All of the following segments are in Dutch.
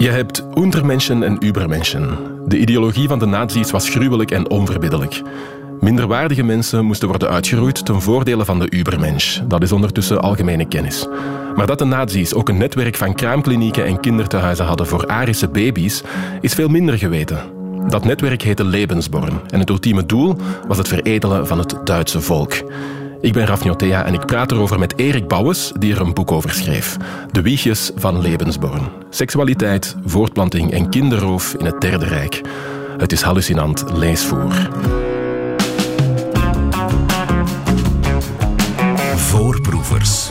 Je hebt Untermenschen en Übermenschen. De ideologie van de nazi's was gruwelijk en onverbiddelijk. Minderwaardige mensen moesten worden uitgeroeid ten voordele van de Übermensch. Dat is ondertussen algemene kennis. Maar dat de nazi's ook een netwerk van kraamklinieken en kindertehuizen hadden voor Arische baby's, is veel minder geweten. Dat netwerk heette Lebensborn en het ultieme doel was het veredelen van het Duitse volk. Ik ben Raf Njotea en ik praat erover met Erik Bouwes, die er een boek over schreef. De wiegjes van Lebensborn. Seksualiteit, voortplanting en kinderroof in het Derde Rijk. Het is hallucinant leesvoer. Voorproevers.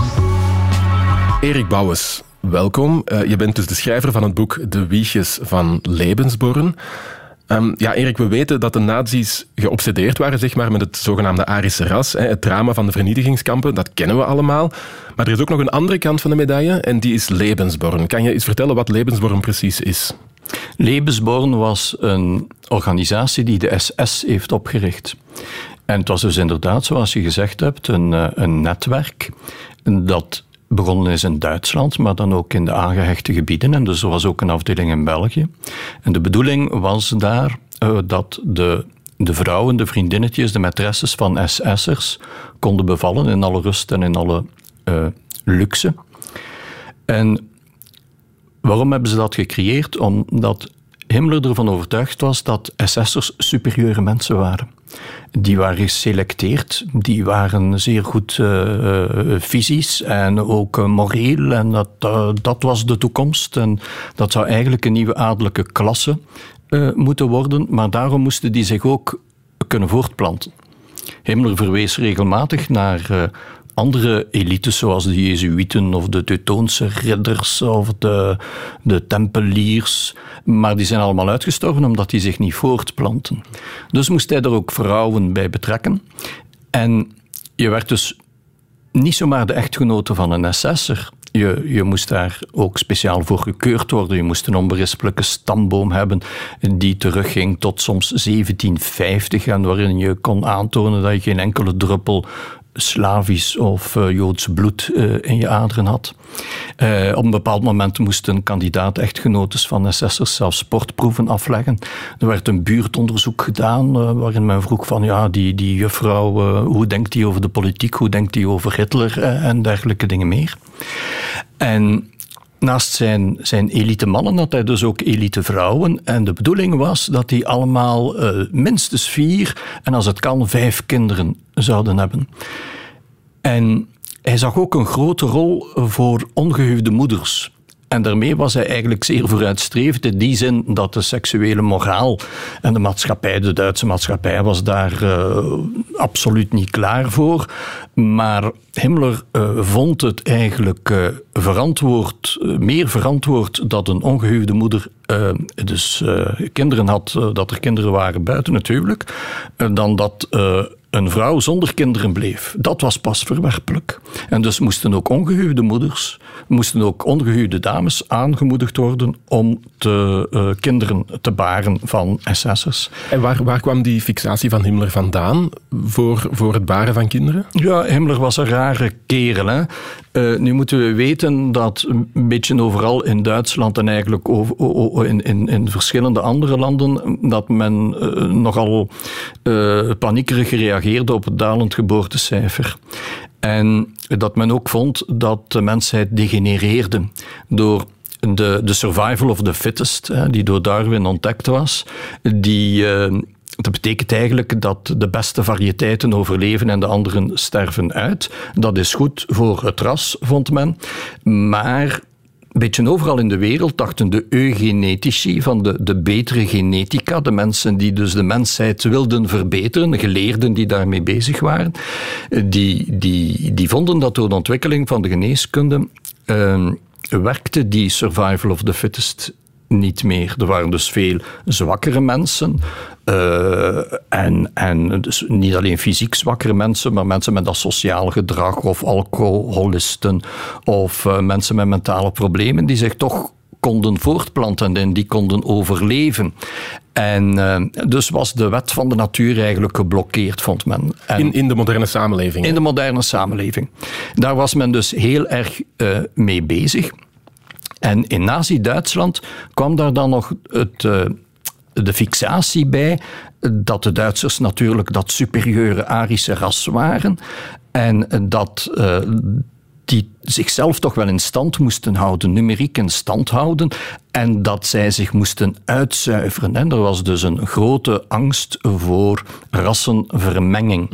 Erik Bouwes, welkom. Uh, je bent dus de schrijver van het boek De Wiegjes van Lebensborn. Um, ja, Erik, we weten dat de nazi's geobsedeerd waren zeg maar, met het zogenaamde Arische ras. Hè, het drama van de vernietigingskampen, dat kennen we allemaal. Maar er is ook nog een andere kant van de medaille en die is Lebensborn. Kan je eens vertellen wat Lebensborn precies is? Lebensborn was een organisatie die de SS heeft opgericht. En het was dus inderdaad, zoals je gezegd hebt, een, eh, een netwerk dat begonnen is in Duitsland, maar dan ook in de aangehechte gebieden. En dus er was ook een afdeling in België. En de bedoeling was daar uh, dat de, de vrouwen, de vriendinnetjes, de maîtresses van SS'ers konden bevallen in alle rust en in alle uh, luxe. En waarom hebben ze dat gecreëerd? Omdat Himmler ervan overtuigd was dat SS'ers superieure mensen waren. Die waren geselecteerd, die waren zeer goed uh, fysisch en ook uh, moreel. En dat, dat was de toekomst. En dat zou eigenlijk een nieuwe adellijke klasse moeten worden. Maar daarom moesten die zich ook kunnen voortplanten. Himmler verwees regelmatig naar andere elites, zoals de Jezuïeten of de Teutoonse ridders of de, de Tempeliers. Maar die zijn allemaal uitgestorven omdat die zich niet voortplanten. Dus moest hij er ook vrouwen bij betrekken. En je werd dus niet zomaar de echtgenote van een SS'er. Je, je moest daar ook speciaal voor gekeurd worden. Je moest een onberispelijke stamboom hebben die terugging tot soms 1750 en waarin je kon aantonen dat je geen enkele druppel Slavisch of uh, Joods bloed uh, in je aderen had. Uh, op een bepaald moment moesten kandidaat-echtgenotes van SS'ers zelfs sportproeven afleggen. Er werd een buurtonderzoek gedaan waarin men vroeg van ja, die, die juffrouw, hoe denkt die over de politiek, hoe denkt die over Hitler en dergelijke dingen meer. En Naast zijn, zijn elite mannen had hij dus ook elite vrouwen. En de bedoeling was dat die allemaal uh, minstens vier en als het kan vijf kinderen zouden hebben. En hij zag ook een grote rol voor ongehuwde moeders. En daarmee was hij eigenlijk zeer vooruitstrevend in die zin dat de seksuele moraal en de maatschappij, de Duitse maatschappij, was daar uh, absoluut niet klaar voor. Maar Himmler uh, vond het eigenlijk uh, verantwoord, meer verantwoord dat een ongehuwde moeder dus kinderen had, dat er kinderen waren buiten het huwelijk, dan dat een vrouw zonder kinderen bleef. Dat was pas verwerpelijk. En dus moesten ook ongehuwde moeders, moesten ook ongehuwde dames aangemoedigd worden om te, uh, kinderen te baren van SS'ers. En waar, waar kwam die fixatie van Himmler vandaan voor, voor het baren van kinderen? Ja, Himmler was een rare kerel. Hè? Uh, nu moeten we weten dat een beetje overal in Duitsland en eigenlijk over, in, in, in verschillende andere landen, dat men uh, nogal paniekerig gereageerd reageerde op het dalend geboortecijfer. En dat men ook vond dat de mensheid degenereerde door de, de survival of the fittest, die door Darwin ontdekt was, die. Uh, dat betekent eigenlijk dat de beste variëteiten overleven en de anderen sterven uit. Dat is goed voor het ras, vond men. Maar een beetje overal in de wereld dachten de eugenetici van de, de betere genetica, de mensen die dus de mensheid wilden verbeteren, de geleerden die daarmee bezig waren, die, die, die vonden dat door de ontwikkeling van de geneeskunde uh, werkte die survival of the fittest niet meer. Er waren dus veel zwakkere mensen. Uh, en en dus niet alleen fysiek zwakkere mensen, maar mensen met asociaal gedrag of alcoholisten of uh, mensen met mentale problemen die zich toch konden voortplanten en die konden overleven. En uh, dus was de wet van de natuur eigenlijk geblokkeerd, vond men. En in, in de moderne samenleving? In de moderne samenleving. Daar was men dus heel erg mee bezig. En in Nazi-Duitsland kwam daar dan nog het, uh, de fixatie bij dat de Duitsers natuurlijk dat superieure Arische ras waren en dat uh, die zichzelf toch wel in stand moesten houden, numeriek in stand houden, en dat zij zich moesten uitzuiveren. En er was dus een grote angst voor rassenvermenging.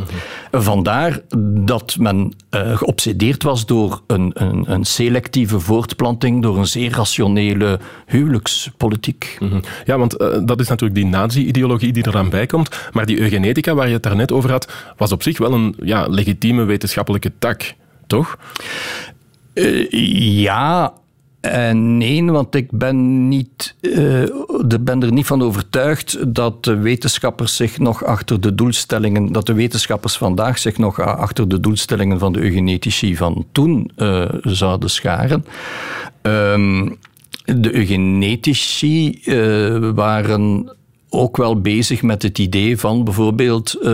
Vandaar dat men uh, geobsedeerd was door een, een, een, selectieve voortplanting, door een zeer rationele huwelijkspolitiek. Mhm. Ja, want uh, dat is natuurlijk die nazi-ideologie die eraan bij komt. Maar die eugenetica waar je het daarnet over had, was op zich wel een ja, legitieme wetenschappelijke tak toch? Uh, ja, en nee, want ik ben, niet, uh, ben er niet van overtuigd dat de wetenschappers zich nog achter de doelstellingen, dat de wetenschappers vandaag zich nog achter de doelstellingen van de eugenetici van toen uh, zouden scharen. Um, de eugenetici waren ook wel bezig met het idee van bijvoorbeeld uh,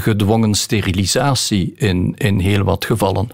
gedwongen sterilisatie in, in heel wat gevallen.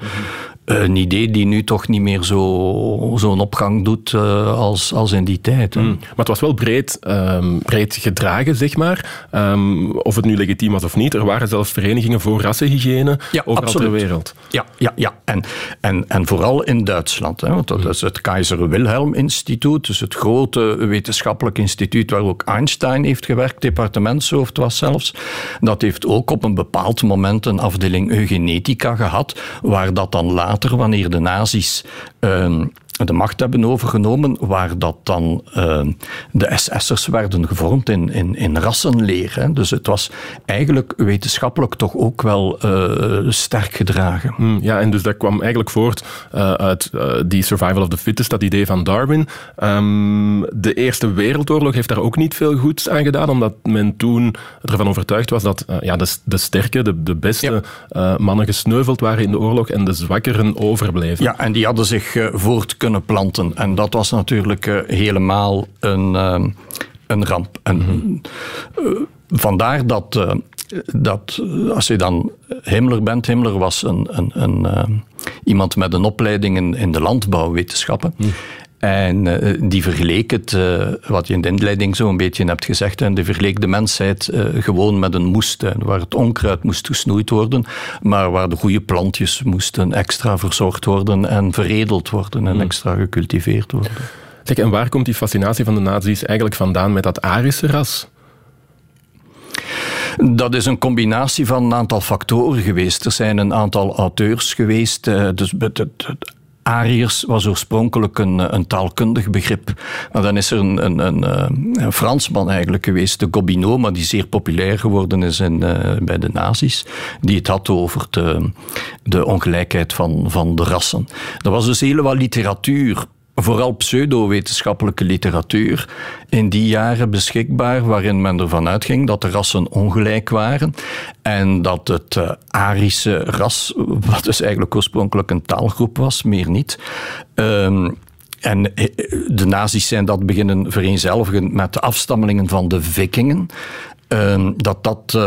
Een idee die nu toch niet meer zo'n zo opgang doet uh, als, als in die tijd. Mm. Maar het was wel breed, um, breed gedragen, zeg maar. Um, of het nu legitiem was of niet. Er waren zelfs verenigingen voor rassenhygiëne ja, overal absoluut. ter wereld. Ja, ja, ja. En, en, en vooral in Duitsland. Hè, want dat is het Keizer Wilhelm Instituut. Dus het grote wetenschappelijk instituut waar ook Einstein heeft gewerkt. Departementshoofd was zelfs. Dat heeft ook op een bepaald moment een afdeling eugenetica gehad. Waar dat dan later later, wanneer de nazi's uh, de macht hebben overgenomen, waar dat dan uh, de SS'ers werden gevormd in, in, in rassenleer. Hè. Dus het was eigenlijk wetenschappelijk toch ook wel uh, sterk gedragen. Hmm, ja, en dus dat kwam eigenlijk voort uh, uit die survival of the fittest, dat idee van Darwin. Um, de Eerste Wereldoorlog heeft daar ook niet veel goeds aan gedaan, omdat men toen ervan overtuigd was dat ja, de, de sterke, de, de beste ja. mannen gesneuveld waren in de oorlog en de zwakkeren overbleven. Ja, en die hadden zich voort kunnen planten. En dat was natuurlijk uh, helemaal een, uh, een ramp. En, mm -hmm. vandaar dat, dat als je dan Himmler bent, Himmler was een, een, een iemand met een opleiding in, in de landbouwwetenschappen. Mm. En uh, die vergeleek het, uh, wat je in de inleiding zo een beetje hebt gezegd, en die vergeleek de mensheid uh, gewoon met een moestuin, waar het onkruid moest gesnoeid worden, maar waar de goede plantjes moesten extra verzorgd worden en veredeld worden en hmm. extra gecultiveerd worden. Zeg, en waar komt die fascinatie van de nazi's eigenlijk vandaan met dat Arische ras? Dat is een combinatie van een aantal factoren geweest. Er zijn een aantal auteurs geweest. Dus het, Ariërs was oorspronkelijk een, een, taalkundig begrip. Maar dan is er een, een, een, eh, een Fransman eigenlijk geweest, de Gobineau, maar die zeer populair geworden is in, uh, bij de nazi's, die het had over de, de ongelijkheid van, van de rassen. Er was dus heel wat literatuur vooral pseudo-wetenschappelijke literatuur in die jaren beschikbaar, waarin men ervan uitging dat de rassen ongelijk waren en dat het uh, Arische ras, wat dus eigenlijk oorspronkelijk een taalgroep was, meer niet, um, en eh, de nazi's zijn dat beginnen vereenzelvigen met de afstammelingen van de vikingen. Ehm, dat dat uh,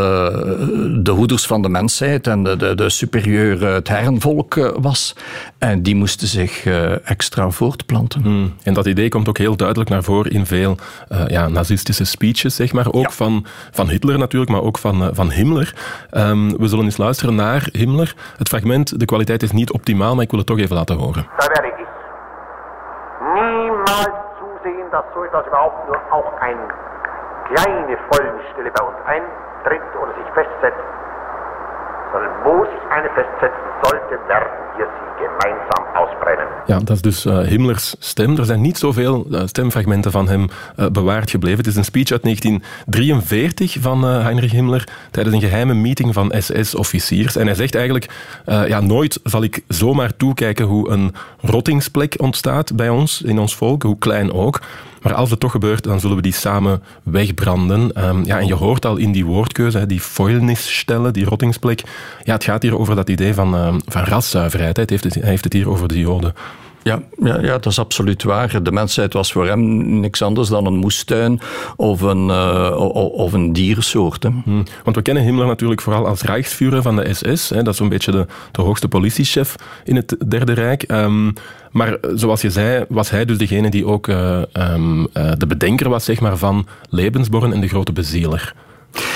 de hoeders van de mensheid en de, de, de superieure het herrenvolk uh, was. En die moesten zich uh, extra voortplanten. Hmm. En dat idee komt ook heel duidelijk naar voren in veel ja, nazistische speeches, zeg maar. Ook ja. van, van Hitler natuurlijk, maar ook van, van Himmler. Um, we zullen eens luisteren naar Himmler. Het fragment, de kwaliteit is niet optimaal, maar ik wil het toch even laten horen. Daar werde ik niemals zusehen, dass so etwas überhaupt nur auch ein kleine Folgenstelle bei uns eintritt oder sich festsetzt, sich eine festsetzen sollte, werden wir sie gemeinsam ausbrennen. Ja, dat is dus uh, Himmlers stem. Er zijn niet zoveel uh, stemfragmenten van hem uh, bewaard gebleven. Het is een speech uit 1943 van Heinrich Himmler tijdens een geheime meeting van SS-officiers. En hij zegt eigenlijk, ja, nooit zal ik zomaar toekijken hoe een rottingsplek ontstaat bij ons, in ons volk, hoe klein ook. Maar als het toch gebeurt, dan zullen we die samen wegbranden. Um, ja, en je hoort al in die woordkeuze, die foilnisstellen, die rottingsplek. Ja, het gaat hier over dat idee van, um, van raszuiverheid. Hij heeft, het, hij heeft het hier over de Joden. Ja, ja, ja, dat is absoluut waar. De mensheid was voor hem niks anders dan een moestuin of een, uh, of een diersoort. Hmm. Want we kennen Himmler natuurlijk vooral als Rijksvuurder van de SS. Hè. Dat is zo'n beetje de, de hoogste politiechef in het Derde Rijk. Um, maar zoals je zei, was hij dus degene die ook uh, um, uh, de bedenker was zeg maar, van Lebensborn en de grote bezieler.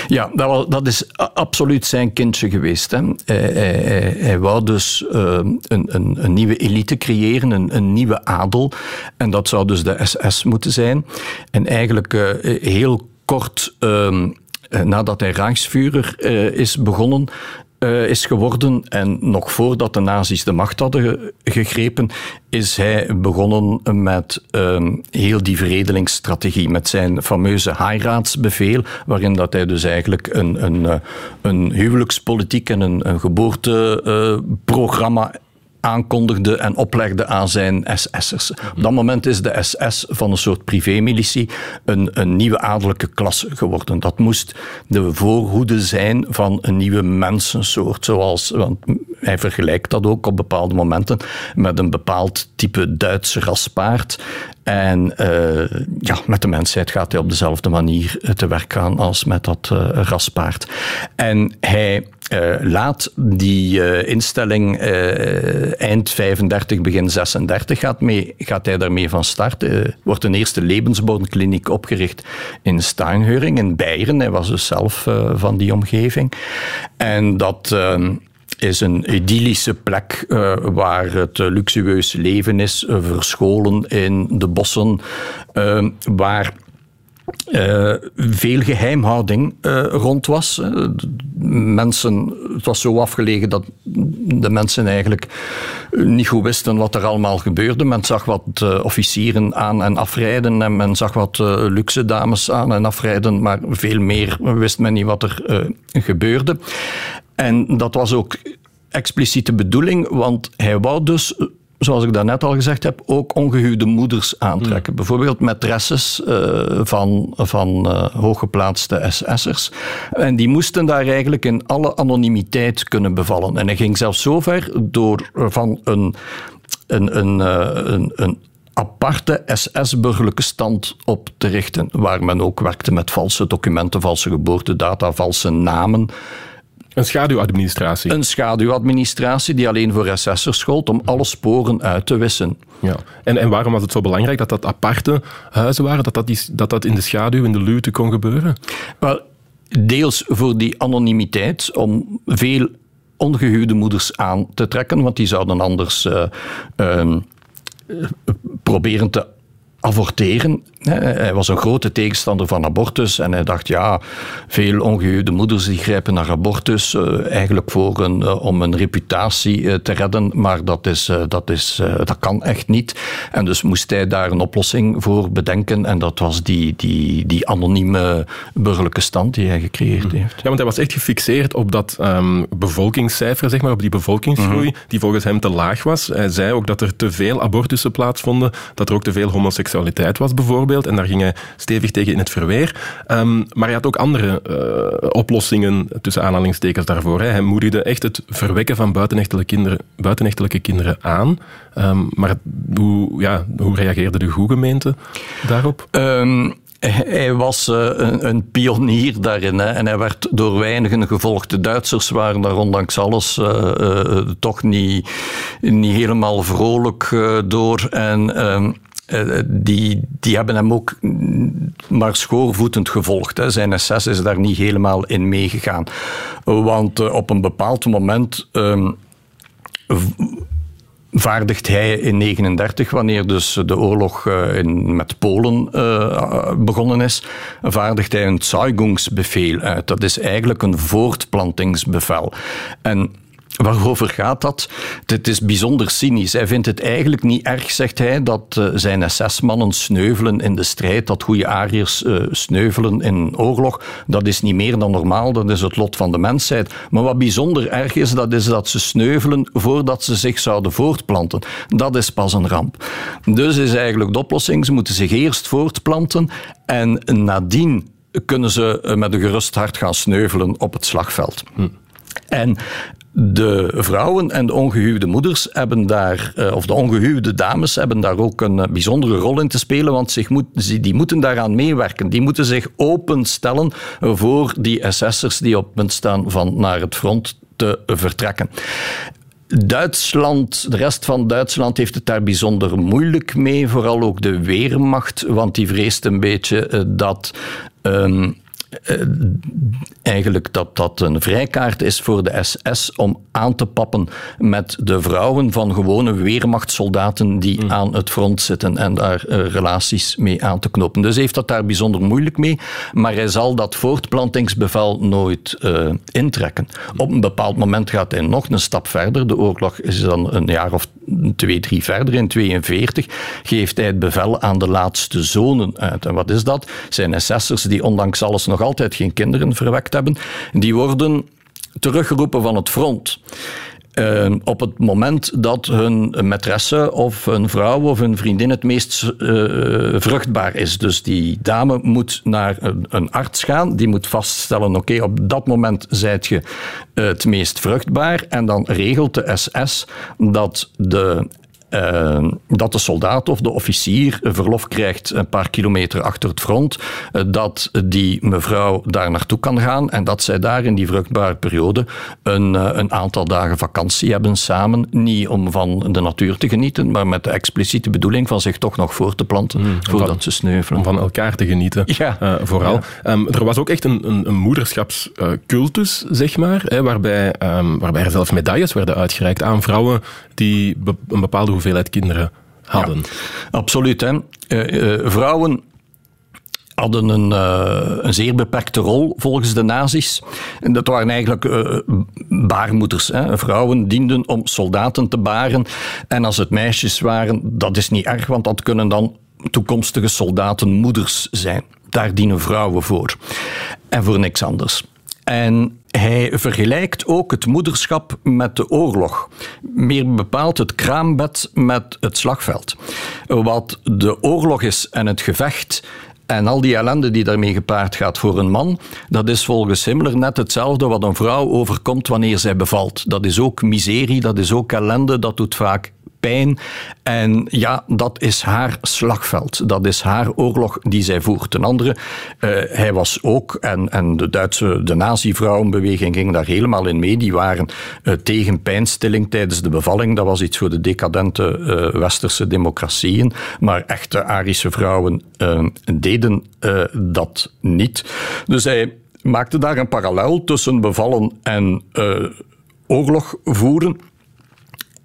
Ja, dat, was, dat is absoluut zijn kindje geweest. Hè. Hij, hij, hij, wou dus uh, een, een, een, nieuwe elite creëren, een, een, nieuwe adel. En dat zou dus de SS moeten zijn. En eigenlijk uh, heel kort uh, nadat hij Rijksvuurder is begonnen, uh, is geworden. En nog voordat de nazi's de macht hadden gegrepen, is hij begonnen met um, heel die verredelingsstrategie. Met zijn fameuze Heiratsbevel, waarin dat hij dus eigenlijk een, een, eh, een huwelijkspolitiek en een, een geboorteprogramma uh, aankondigde en oplegde aan zijn SS'ers. Op dat moment is de SS van een soort privémilitie een, een nieuwe adellijke klasse geworden. Dat moest de voorhoede zijn van een nieuwe mensensoort. Zoals, want hij vergelijkt dat ook op bepaalde momenten met een bepaald type Duitse raspaard. En uh, ja, met de mensheid gaat hij op dezelfde manier te werk gaan als met dat uh, raspaard. En hij uh, laat die uh, instelling uh, eind 35, begin 36 gaat, mee, gaat hij daarmee van start. Wordt een eerste levensbornkliniek opgericht in Steinheuring in Beieren. Hij was dus zelf van die omgeving. En dat is een idyllische plek waar het luxueus leven is, verscholen in de bossen, uh, waar uh, veel geheimhouding uh, rond was. Mensen, het was zo afgelegen dat de mensen eigenlijk niet goed wisten wat er allemaal gebeurde. Men zag wat uh, officieren aan en afrijden en men zag wat luxe dames aan en afrijden, maar veel meer wist men niet wat er gebeurde. En dat was ook expliciete bedoeling, want hij wou dus zoals ik daarnet al gezegd heb, ook ongehuwde moeders aantrekken. Mm. Bijvoorbeeld matresses uh, van, van uh, hooggeplaatste SS'ers. En die moesten daar eigenlijk in alle anonimiteit kunnen bevallen. En hij ging zelfs zover door van een, een, een, een, een aparte SS-burgerlijke stand op te richten, waar men ook werkte met valse documenten, valse geboortedata, valse namen. Een schaduwadministratie. Een schaduwadministratie die alleen voor SS'ers schold om alle sporen uit te wissen. Ja. En, en waarom was het zo belangrijk dat dat aparte huizen waren, dat dat, die, dat dat in de schaduw, in de luwte kon gebeuren? Wel, deels voor die anonimiteit, om veel ongehuwde moeders aan te trekken, want die zouden anders uh, uh, proberen te avorteren. Hij was een grote tegenstander van abortus en hij dacht, ja, veel ongehuwde moeders die grijpen naar abortus uh, eigenlijk voor een, uh, om een reputatie uh, te redden, maar dat, is, dat, is, dat kan echt niet. En dus moest hij daar een oplossing voor bedenken en dat was die, die, die anonieme burgerlijke stand die hij gecreëerd mhm. heeft. Ja, want hij was echt gefixeerd op dat um, bevolkingscijfer, zeg maar, op die bevolkingsgroei, mm die volgens hem te laag was. Hij zei ook dat er te veel abortussen plaatsvonden, dat er ook te veel homoseksualiteit was bijvoorbeeld en daar ging hij stevig tegen in het verweer. Um, maar hij had ook andere uh, oplossingen, tussen aanhalingstekens, daarvoor. Hè. Hij moedigde echt het verwekken van buitenechtelijke kinderen, kinderen aan. Um, maar hoe, ja, hoe reageerde de goede gemeente daarop? Um hij was uh, een, pionier daarin hè, en hij werd door weinigen gevolgd. De Duitsers waren daar ondanks alles uh, toch niet, niet helemaal vrolijk door. En uh, die, die hebben hem ook maar schoorvoetend gevolgd. Hè. Zijn SS is daar niet helemaal in meegegaan. Want uh, op een bepaald moment um, vaardigt hij in 1939, wanneer dus de oorlog in, met Polen begonnen is, vaardigt hij een Zeugungsbevel uit. Dat is eigenlijk een voortplantingsbevel. En Waarover gaat dat? Het is bijzonder cynisch. Hij vindt het eigenlijk niet erg, zegt hij, dat uh, zijn SS-mannen sneuvelen in de strijd, dat goede Ariërs uh, sneuvelen in oorlog. Dat is niet meer dan normaal, dat is het lot van de mensheid. Maar wat bijzonder erg is, dat is dat ze sneuvelen voordat ze zich zouden voortplanten. Dat is pas een ramp. Dus is eigenlijk de oplossing, ze moeten zich eerst voortplanten en nadien kunnen ze met een gerust hart gaan sneuvelen op het slagveld. Hm. En de vrouwen en de ongehuwde moeders hebben daar, eh, of de ongehuwde dames hebben daar ook een eh, bijzondere rol in te spelen, want zich moet, die moeten daaraan meewerken. Die moeten zich openstellen voor die SS'ers die op punt staan van naar het front te vertrekken. Duitsland, de rest van Duitsland heeft het daar bijzonder moeilijk mee. Vooral ook de Weermacht, want die vreest een beetje eh, dat. Ehm, eh, eigenlijk dat dat een vrijkaart is voor de SS om aan te pappen met de vrouwen van gewone weermachtssoldaten die mm. aan het front zitten en daar uh, relaties mee aan te knopen. Dus hij heeft dat daar bijzonder moeilijk mee, maar hij zal dat voortplantingsbevel nooit uh, intrekken. Op een bepaald moment gaat hij nog een stap verder. De oorlog is dan een jaar of twee, drie verder. In 42 geeft hij het bevel aan de laatste zonen uit. En wat is dat? Zijn SS'ers die ondanks alles nog altijd geen kinderen verwekt hebben, die worden teruggeroepen van het front. Uh, op het moment dat hun maîtresse of hun vrouw of hun vriendin het meest uh, vruchtbaar is. Dus die dame moet naar een, een arts gaan, die moet vaststellen: oké, op dat moment zijt je het meest vruchtbaar. En dan regelt de SS dat de uh, dat de soldaat of de officier verlof krijgt een paar kilometer achter het front, uh, dat die mevrouw daar naartoe kan gaan en dat zij daar in die vruchtbare periode een, uh, een aantal dagen vakantie hebben samen. Niet om van de natuur te genieten, maar met de expliciete bedoeling van zich toch nog voor te planten mm, voordat van, ze sneuvelen. Om van elkaar te genieten, ja. vooral. Ja. Um, er was ook echt een, een, een moederschapscultus, zeg maar, hè, waarbij, um, waarbij er zelfs medailles werden uitgereikt aan vrouwen die een bepaalde hoeveelheid kinderen hadden. absoluut. Hè. Uh, uh, vrouwen hadden een, uh, een, zeer beperkte rol volgens de nazi's. En dat waren eigenlijk baarmoeders. Hè. Vrouwen dienden om soldaten te baren. En als het meisjes waren, dat is niet erg, want dat kunnen dan toekomstige soldatenmoeders zijn. Daar dienen vrouwen voor. En voor niks anders. En hij vergelijkt ook het moederschap met de oorlog. Meer bepaald het kraambed met het slagveld. Wat de oorlog is en het gevecht en al die ellende die daarmee gepaard gaat voor een man, dat is volgens Himmler net hetzelfde wat een vrouw overkomt wanneer zij bevalt. Dat is ook miserie, dat is ook ellende, dat doet vaak En ja, dat is haar slagveld. Dat is haar oorlog die zij voert. Ten andere, uh, hij was ook, en, en de Duitse, de nazi-vrouwenbeweging ging daar helemaal in mee. Die waren uh, tegen pijnstilling tijdens de bevalling. Dat was iets voor de decadente uh, westerse democratieën. Maar echte Arische vrouwen deden dat niet. Dus hij maakte daar een parallel tussen bevallen en oorlog voeren.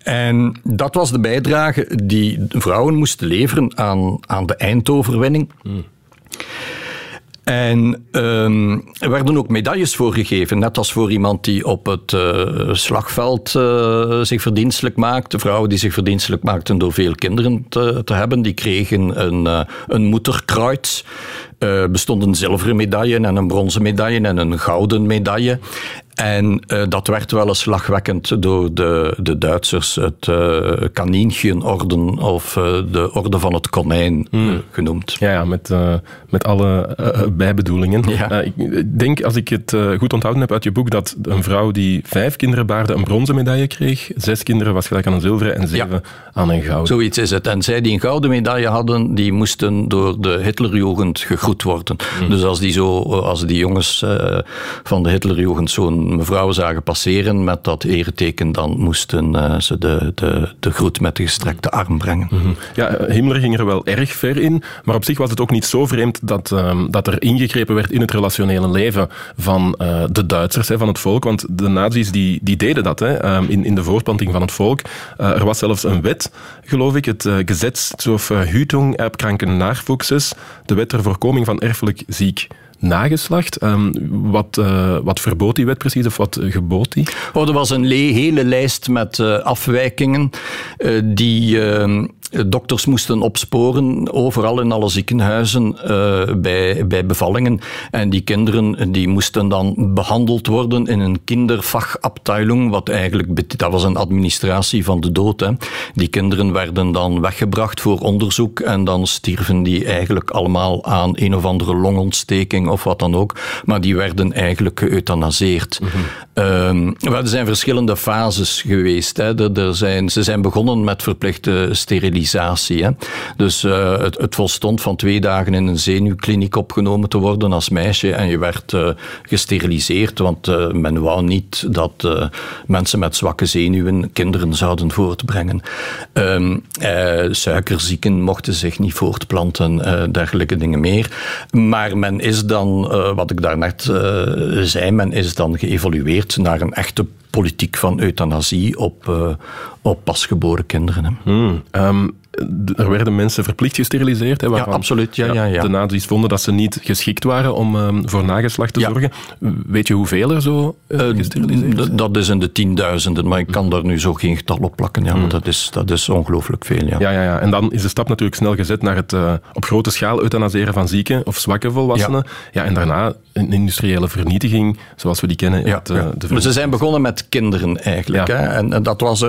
En dat was de bijdrage die vrouwen moesten leveren aan, aan de eindoverwinning. En um, er werden ook medailles voor gegeven, net als voor iemand die op het uh, slagveld uh, zich verdienstelijk maakte. Vrouwen die zich verdienstelijk maakten door veel kinderen te, te hebben, die kregen een, uh, een moederkruid. bestond een zilveren medaille en een bronzen medaille en een gouden medaille. En uh, dat werd wel eens lachwekkend door de, de Duitsers het uh, Kaninchenorden of uh, de Orde van het Konijn hmm. genoemd. Ja, ja met, met alle bijbedoelingen. Ja. ik denk, als ik het goed onthouden heb uit je boek, dat een vrouw die vijf kinderen baarde een bronzen medaille kreeg. Zes kinderen was gelijk aan een zilveren en zeven ja. aan een gouden. Zoiets is het. En zij die een gouden medaille hadden, die moesten door de Hitlerjugend gegroet worden. Hmm. Dus als die, zo, als die jongens van de Hitlerjugend zo'n mevrouw zagen passeren met dat ereteken, dan moesten uh, ze de, de, de groet met de gestrekte arm brengen. -hmm. Ja, Himmler ging er wel erg ver in, maar op zich was het ook niet zo vreemd dat, uh, dat er ingegrepen werd in het relationele leven van uh, de Duitsers, hè, van het volk. Want de nazi's die, die deden dat hè, ehm, in, in de voortplanting van het volk. er was zelfs een wet, geloof ik, het Gesetz zur Verhütung erbkranken Nachwuchses, de wet ter voorkoming van erfelijk ziek nageslacht. Um, wat, uh, wat verbood die wet precies of wat gebood die? Oh, er was een hele lijst met uh, afwijkingen die dokters moesten opsporen overal in alle ziekenhuizen uh, bij, bij bevallingen. En die kinderen die moesten dan behandeld worden in een kinderfachabteilung, wat eigenlijk dat was een administratie van de dood. Hè. Die kinderen werden dan weggebracht voor onderzoek en dan stierven die eigenlijk allemaal aan een of andere longontsteking of wat dan ook. Maar die werden eigenlijk geëuthanaseerd. Mm -hmm. er zijn verschillende fases geweest. Hè. Er, zijn, ze zijn begonnen met verplichte Dus uh, het, het, volstond van twee dagen in een zenuwkliniek opgenomen te worden als meisje en je werd uh, gesteriliseerd, want uh, men wou niet dat mensen met zwakke zenuwen kinderen zouden voortbrengen. Um, suikerzieken mochten zich niet voortplanten, dergelijke dingen meer. Maar men is dan, wat ik daarnet zei, men is dan geëvolueerd naar een echte politiek van euthanasie op, uh, op pasgeboren kinderen. Hmm, um, er werden mensen verplicht gesteriliseerd. Hè, ja, absoluut. Ja, ja, ja, De nazi's vonden dat ze niet geschikt waren om um, voor nageslacht te zorgen. Weet je hoeveel er zo uh, gesteriliseerd zijn? Dat is in de tienduizenden, maar ik kan daar nu zo geen getal op plakken. Ja, mm. dat is, dat is ongelooflijk veel. Ja. Ja, ja, ja. En dan is de stap natuurlijk snel gezet naar het uh, op grote schaal euthanaseren van zieke of zwakke volwassenen. Ja, en daarna een industriële vernietiging, zoals we die kennen. Ja, het, uh, de ze zijn begonnen met kinderen eigenlijk. Hè? En, en, dat was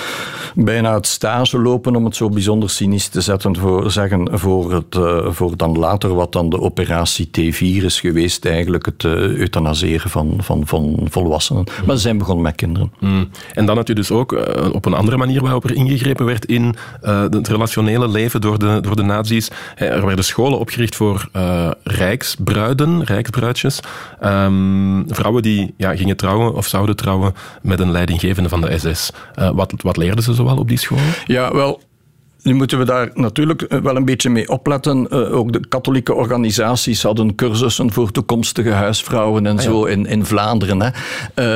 bijna het stage lopen, om het zo bijzonder cynisch te zetten voor, zeggen, voor, het, uh, voor dan later wat dan de operatie T4 is geweest, eigenlijk het uh, euthanaseren van, van, van volwassenen. Mm. Maar ze zijn begonnen met kinderen. Mm. En dan had je dus ook uh, op een andere manier waarop er ingegrepen werd in het relationele leven door de, door de nazi's. Er werden scholen opgericht voor rijksbruiden, Um, vrouwen die ja, gingen trouwen of zouden trouwen met een leidinggevende van de SS. wat, wat leerden ze zoal op die scholen? Ja, wel, nu moeten we daar natuurlijk eh, wel een beetje mee opletten. Uh, ook de katholieke organisaties hadden cursussen voor toekomstige huisvrouwen en ah, zo in, in Vlaanderen. Hè.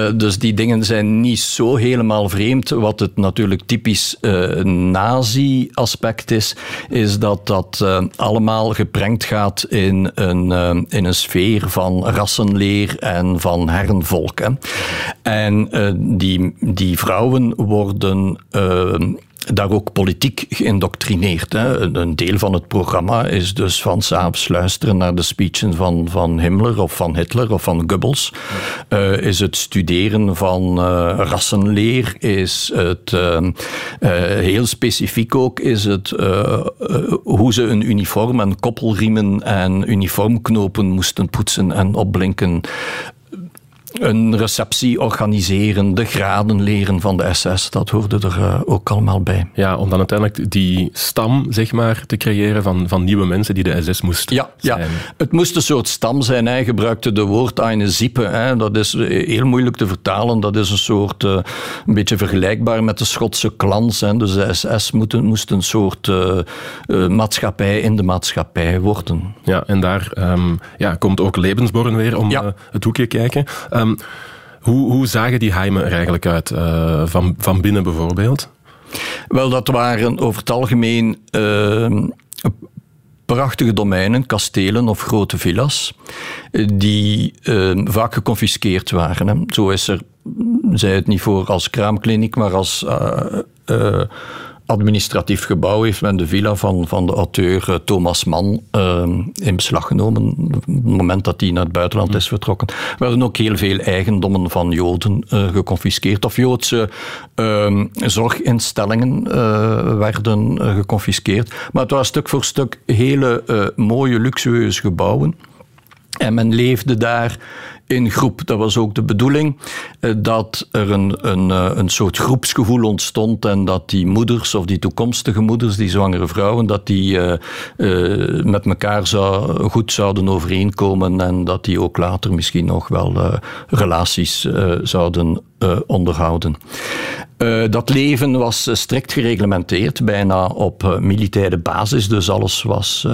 Uh, dus die dingen zijn niet zo helemaal vreemd. Wat het natuurlijk typisch nazi-aspect is, is dat dat allemaal geprengd gaat in een, in een sfeer van rassenleer en van herrenvolk. Hè. En die, die vrouwen worden daar ook politiek geïndoctrineerd. Hè. Een deel van het programma is dus van s'avonds luisteren naar de speeches van, van Himmler of van Hitler of van Goebbels. Uh, is het studeren van uh, rassenleer, is het uh, heel specifiek ook, is het hoe ze een uniform en koppelriemen en uniformknopen moesten poetsen en opblinken een receptie organiseren, de graden leren van de SS, dat hoorde er uh, ook allemaal bij. Ja, om dan uiteindelijk die stam, zeg maar, te creëren van, van nieuwe mensen die de SS moest ja, zijn. Ja, het moest een soort stam zijn. Hij gebruikte de woord eine Zippe. Hè. Dat is eh, heel moeilijk te vertalen. Dat is een soort, uh, een beetje vergelijkbaar met de Schotse clans. Hè. Dus de SS moet, moest een soort uh, maatschappij in de maatschappij worden. Ja, en daar um, ja, komt ook Levensborn weer om ja. het hoekje kijken. Um, hoe, hoe zagen die heimen er eigenlijk uit, uh, van, van binnen bijvoorbeeld? Wel, dat waren over het algemeen uh, prachtige domeinen, kastelen of grote villa's, die uh, vaak geconfiskeerd waren. Hè. Zo is er, zij het niet voor als kraamkliniek, maar als uh, administratief gebouw heeft men de villa van, van de auteur eh, Thomas Mann uh, in beslag genomen. Op het moment dat hij naar het buitenland is vertrokken. Er werden ook heel veel eigendommen van Joden uh, geconfiskeerd. Of Joodse uh, zorginstellingen werden geconfiskeerd. Maar het was stuk voor stuk hele mooie, luxueuze gebouwen. En men leefde daar in groep. Dat was ook de bedoeling, eh, dat er een, een, eh, een soort groepsgevoel ontstond en dat die moeders of die toekomstige moeders, die zwangere vrouwen, dat die uh, met elkaar zou, goed zouden overeenkomen en dat die ook later misschien nog wel relaties zouden onderhouden. Dat leven was strikt gereglementeerd, bijna op militaire basis, dus alles was,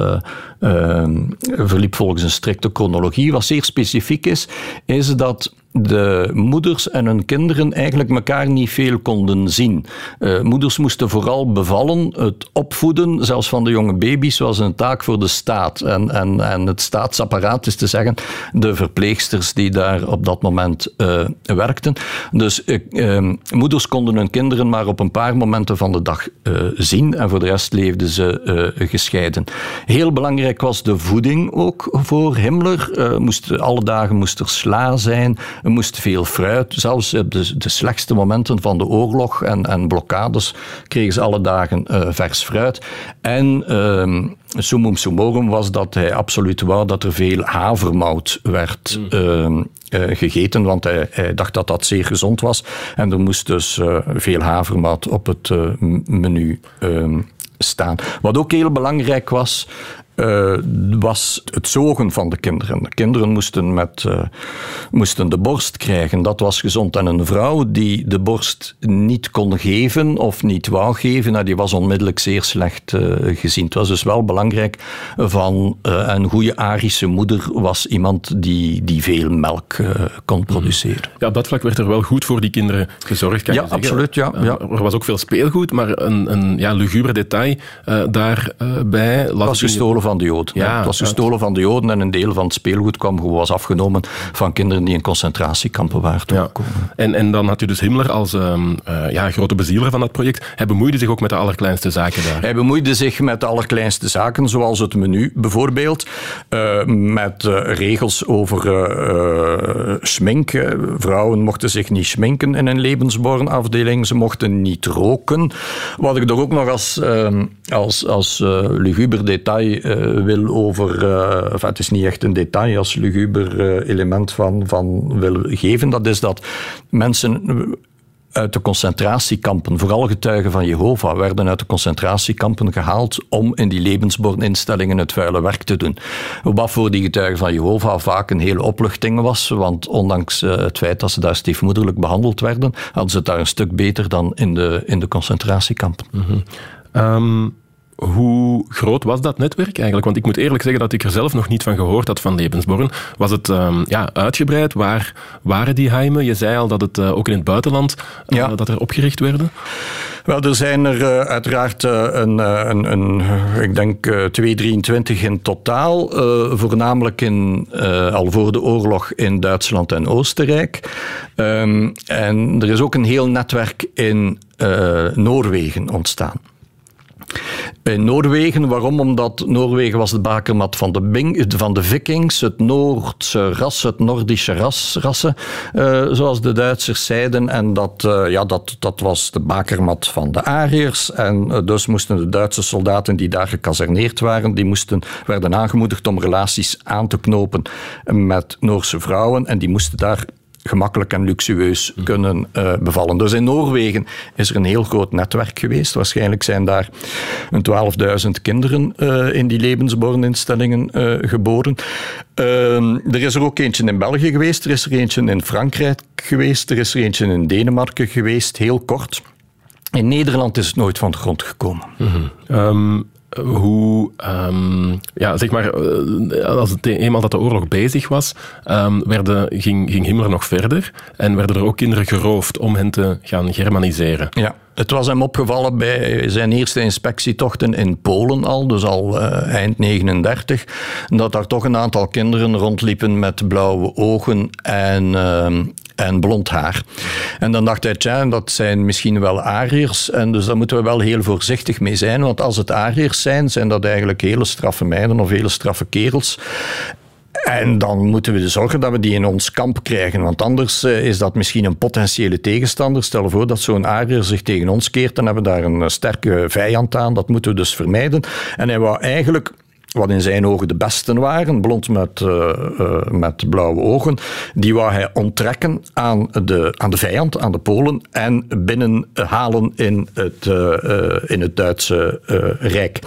verliep volgens een strikte chronologie. Wat zeer specifiek is, is dat de moeders en hun kinderen eigenlijk elkaar niet veel konden zien. Uh, moeders moesten vooral bevallen. Het opvoeden, zelfs van de jonge baby's, was een taak voor de staat. En, en, en het staatsapparaat is te zeggen, de verpleegsters die daar op dat moment uh, werkten. Dus uh, moeders konden hun kinderen maar op een paar momenten van de dag zien en voor de rest leefden ze gescheiden. Heel belangrijk was de voeding ook voor Himmler. moest, alle dagen moest er sla zijn. Er moest veel fruit, zelfs op de, de slechtste momenten van de oorlog en, en blokkades kregen ze alle dagen uh, vers fruit. En uh, summum summorum was dat hij absoluut wou dat er veel havermout werd uh, gegeten, want hij, hij, dacht dat dat zeer gezond was. En er moest dus uh, veel havermout op het uh, menu ehm, staan. Wat ook heel belangrijk was, uh, was het zogen van de kinderen. De kinderen moesten, met, uh, moesten de borst krijgen, dat was gezond. En een vrouw die de borst niet kon geven of niet wou geven, nou, die was onmiddellijk zeer slecht uh, gezien. Het was dus wel belangrijk van een goede Arische moeder was iemand die, die veel melk kon mhm. produceren. Ja, op dat vlak werd er wel goed voor die kinderen gezorgd, kan ja, je zeggen. Absoluut, ja, ja. Er was ook veel speelgoed, maar een, een ja, luguber detail daarbij... was gestolen van de Joden. Ja, het was gestolen van de Joden en een deel van het speelgoed kwam, was afgenomen van kinderen die in concentratiekampen waren toegekomen. Ja. En, en dan had u dus Himmler als um, uh, ja, grote bezieler van dat project. Hij bemoeide zich ook met de allerkleinste zaken daar. Hij bemoeide zich met de allerkleinste zaken, zoals het menu bijvoorbeeld. Uh, met uh, regels over schmink. Vrouwen mochten zich niet schminken in een levensbornafdeling. Ze mochten niet roken. Wat ik er ook nog als, ehm, als, als luguber detail wil over. Enfin, het is niet echt een detail als luguber uh, element van, van wil geven. Dat is dat mensen uit de concentratiekampen, vooral getuigen van Jehovah, werden uit de concentratiekampen gehaald om in die levensborninstellingen het vuile werk te doen. Wat voor die getuigen van Jehovah vaak een hele opluchting was, want ondanks het feit dat ze daar stiefmoederlijk behandeld werden, hadden ze het daar een stuk beter dan in de, in de concentratiekampen. Mm hoe groot was dat netwerk eigenlijk? Want ik moet eerlijk zeggen dat ik er zelf nog niet van gehoord had van Lebensborn. Was het um, ja, uitgebreid? Waar waren die heimen? Je zei al dat het uh, ook in het buitenland uh, ja. dat er opgericht werden. Wel, er zijn er uh, uiteraard een, een, een, ik denk 223 in totaal. voornamelijk in, al voor de oorlog in Duitsland en Oostenrijk. Um, en er is ook een heel netwerk in Noorwegen ontstaan. In Noorwegen, waarom? Omdat Noorwegen was de bakermat van de, van de vikings, het Noordse ras, het Noordische ras, rassen, uh, zoals de Duitsers zeiden. En dat, uh, ja, dat, dat was de bakermat van de Ariërs. En uh, dus moesten de Duitse soldaten die daar gekazerneerd waren, die moesten, werden aangemoedigd om relaties aan te knopen met Noorse vrouwen. En die moesten daar gemakkelijk en luxueus kunnen uh, bevallen. Dus in Noorwegen is er een heel groot netwerk geweest. Waarschijnlijk zijn daar een 12.000 kinderen uh, in die levensborninstellingen uh, geboren. Ehm, er is er ook eentje in België geweest, er is er eentje in Frankrijk geweest, er is er eentje in Denemarken geweest, heel kort. In Nederland is het nooit van de grond gekomen. Mm -hmm. um, hoe, um, ja, zeg maar, eh, als het eenmaal dat de oorlog bezig was, um, werden, ging, ging Himmler nog verder en werden er ook kinderen geroofd om hen te gaan germaniseren. Ja. Het was hem opgevallen bij zijn eerste inspectietochten in Polen al, dus al uh, eind 39, dat daar toch een aantal kinderen rondliepen met blauwe ogen en, uh, en blond haar. En dan dacht hij, tja, dat zijn misschien wel Ariërs, en dus daar moeten we wel heel voorzichtig mee zijn, want als het Ariërs zijn, zijn dat eigenlijk hele straffe meiden of hele straffe kerels. En dan moeten we zorgen dat we die in ons kamp krijgen. Want anders uh, is dat misschien een potentiële tegenstander. Stel voor dat zo'n Ariër zich tegen ons keert. Dan hebben we daar een uh, sterke vijand aan. Dat moeten we dus vermijden. En hij wou eigenlijk wat in zijn ogen de besten waren, blond met, uh, uh, met blauwe ogen, die wou hij onttrekken aan de, aan de vijand, aan de Polen, en binnenhalen in het, uh, in het Duitse Rijk.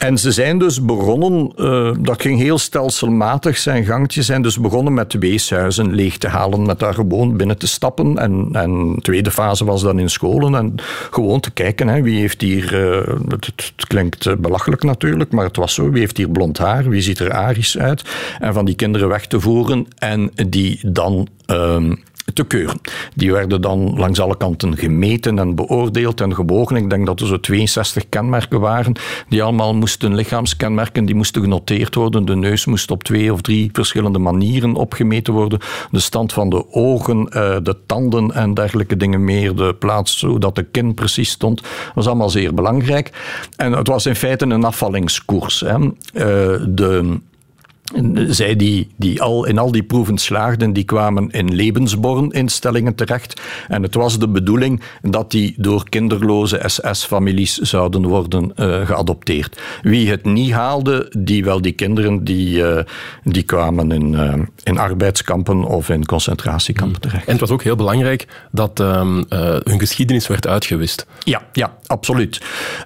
En ze zijn dus begonnen, uh, dat ging heel stelselmatig zijn gangtje, zijn dus begonnen met weeshuizen leeg te halen, met daar gewoon binnen te stappen. En, en de tweede fase was dan in scholen en gewoon te kijken, hè, wie heeft hier, uh, het, klinkt belachelijk natuurlijk, maar het was zo, wie heeft hier blond haar, wie ziet er arisch uit. En van die kinderen weg te voeren en die dan... Uh, te keuren. Die werden dan langs alle kanten gemeten en beoordeeld en gebogen. Ik denk dat er zo 62 kenmerken waren, die allemaal moesten lichaamskenmerken, die moesten genoteerd worden. De neus moest op twee of drie verschillende manieren opgemeten worden. De stand van de ogen, eh, de tanden en dergelijke dingen meer. De plaats zodat de kin precies stond, was allemaal zeer belangrijk. En het was in feite een afvallingskoers. Eh, de zij die, die al in al die proeven slaagden, die kwamen in levensborninstellingen terecht. En het was de bedoeling dat die door kinderloze SS-families zouden worden uh, geadopteerd. Wie het niet haalde, die wel die kinderen, die, uh, die kwamen in, uh, in arbeidskampen of in concentratiekampen terecht. En het was ook heel belangrijk dat um, hun geschiedenis werd uitgewist. Ja, ja absoluut.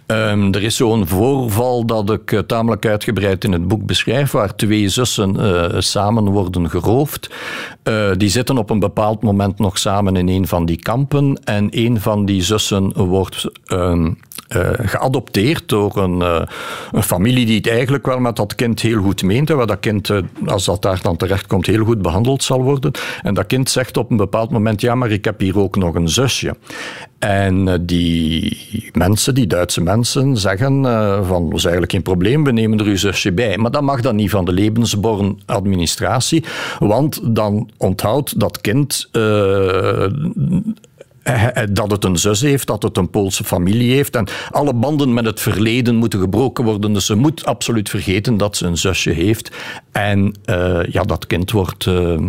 Um, er is zo'n voorval dat ik tamelijk uitgebreid in het boek beschrijf, waar twee zussen uh, samen worden geroofd. Uh, die zitten op een bepaald moment nog samen in een van die kampen. En een van die zussen wordt uh, geadopteerd door een, een, familie die het eigenlijk wel met dat kind heel goed meent. En waar dat kind, als dat daar dan terecht komt, heel goed behandeld zal worden. En dat kind zegt op een bepaald moment: Ja, maar ik heb hier ook nog een zusje. En die mensen, die Duitse mensen, zeggen van, dat is eigenlijk geen probleem, we nemen er uw zusje bij. Maar dat mag dan niet van de levensborn-administratie, want dan onthoudt dat kind dat het een zus heeft, dat het een Poolse familie heeft. En alle banden met het verleden moeten gebroken worden. Dus ze moet absoluut vergeten dat ze een zusje heeft. En uh, ja, dat kind wordt uh, uh,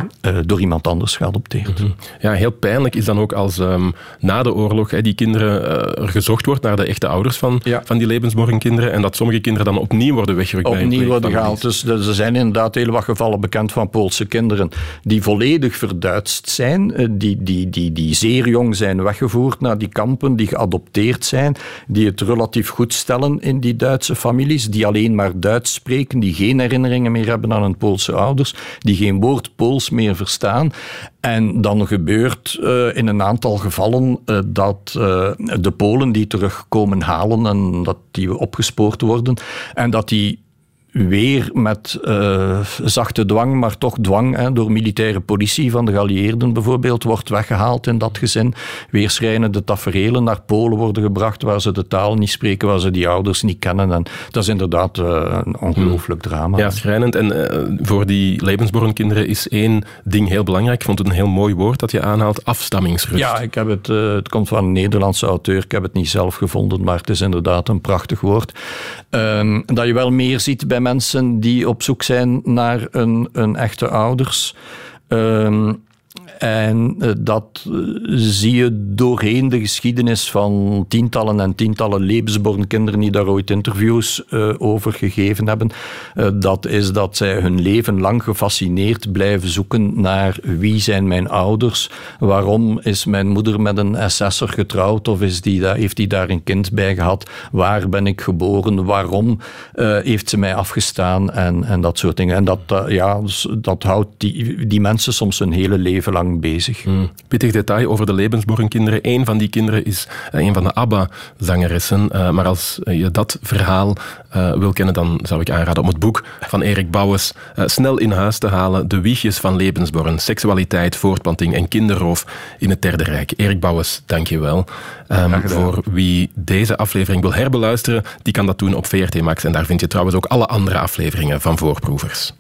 door iemand anders geadopteerd. Mm -hmm. Ja, heel pijnlijk is dan ook als um, na de oorlog hè, die kinderen er gezocht wordt naar de echte ouders van, ja. van die levensborgenkinderen. En dat sommige kinderen dan opnieuw worden weggerukt. Opnieuw worden gehaald. Dus er zijn inderdaad heel wat gevallen bekend van Poolse kinderen die volledig verduidst zijn, die, die, die, die zeer jong zijn zijn weggevoerd naar die kampen, die geadopteerd zijn, die het relatief goed stellen in die Duitse families, die alleen maar Duits spreken, die geen herinneringen meer hebben aan hun Poolse ouders, die geen woord Pools meer verstaan. En dan gebeurt uh, in een aantal gevallen uh, dat uh, de Polen die terugkomen halen en dat die opgespoord worden en dat die weer met uh, zachte dwang, maar toch dwang hè, door militaire politie van de geallieerden bijvoorbeeld, wordt weggehaald in dat gezin. Weer schrijnende taferelen naar Polen worden gebracht waar ze de taal niet spreken, waar ze die ouders niet kennen. En dat is inderdaad uh, een ongelooflijk drama. Ja, schrijnend. En uh, voor die levensbornkinderen is één ding heel belangrijk. Ik vond het een heel mooi woord dat je aanhaalt, afstammingsrust. Ja, ik heb het, het komt van een Nederlandse auteur. Ik heb het niet zelf gevonden, maar het is inderdaad een prachtig woord. Ehm, dat je wel meer ziet bij mensen die op zoek zijn naar een, een echte ouders. Um, en eh, dat eh, zie je doorheen de geschiedenis van tientallen en tientallen levensborn kinderen die daar ooit interviews uh, over gegeven hebben. Dat is dat zij hun leven lang gefascineerd blijven zoeken naar wie zijn mijn ouders, waarom is mijn moeder met een SS'er getrouwd of is die heeft die daar een kind bij gehad, waar ben ik geboren, waarom heeft ze mij afgestaan en, en dat soort dingen. En dat, ja, dat houdt die, die mensen soms hun hele leven lang bezig. Hmm. Pittig detail over de Lebensborn-kinderen. Een van die kinderen is uh, een van de ABBA-zangeressen. Uh, maar als je dat verhaal uh, wil kennen, dan zou ik aanraden om het boek van Erik Bouwens snel in huis te halen. De wiegjes van Lebensborn. Seksualiteit, voortplanting en kinderroof in het Derde Rijk. Erik Bouwens, dank je wel. Um, voor wie deze aflevering wil herbeluisteren, die kan dat doen op VRT Max. En daar vind je trouwens ook alle andere afleveringen van Voorproevers.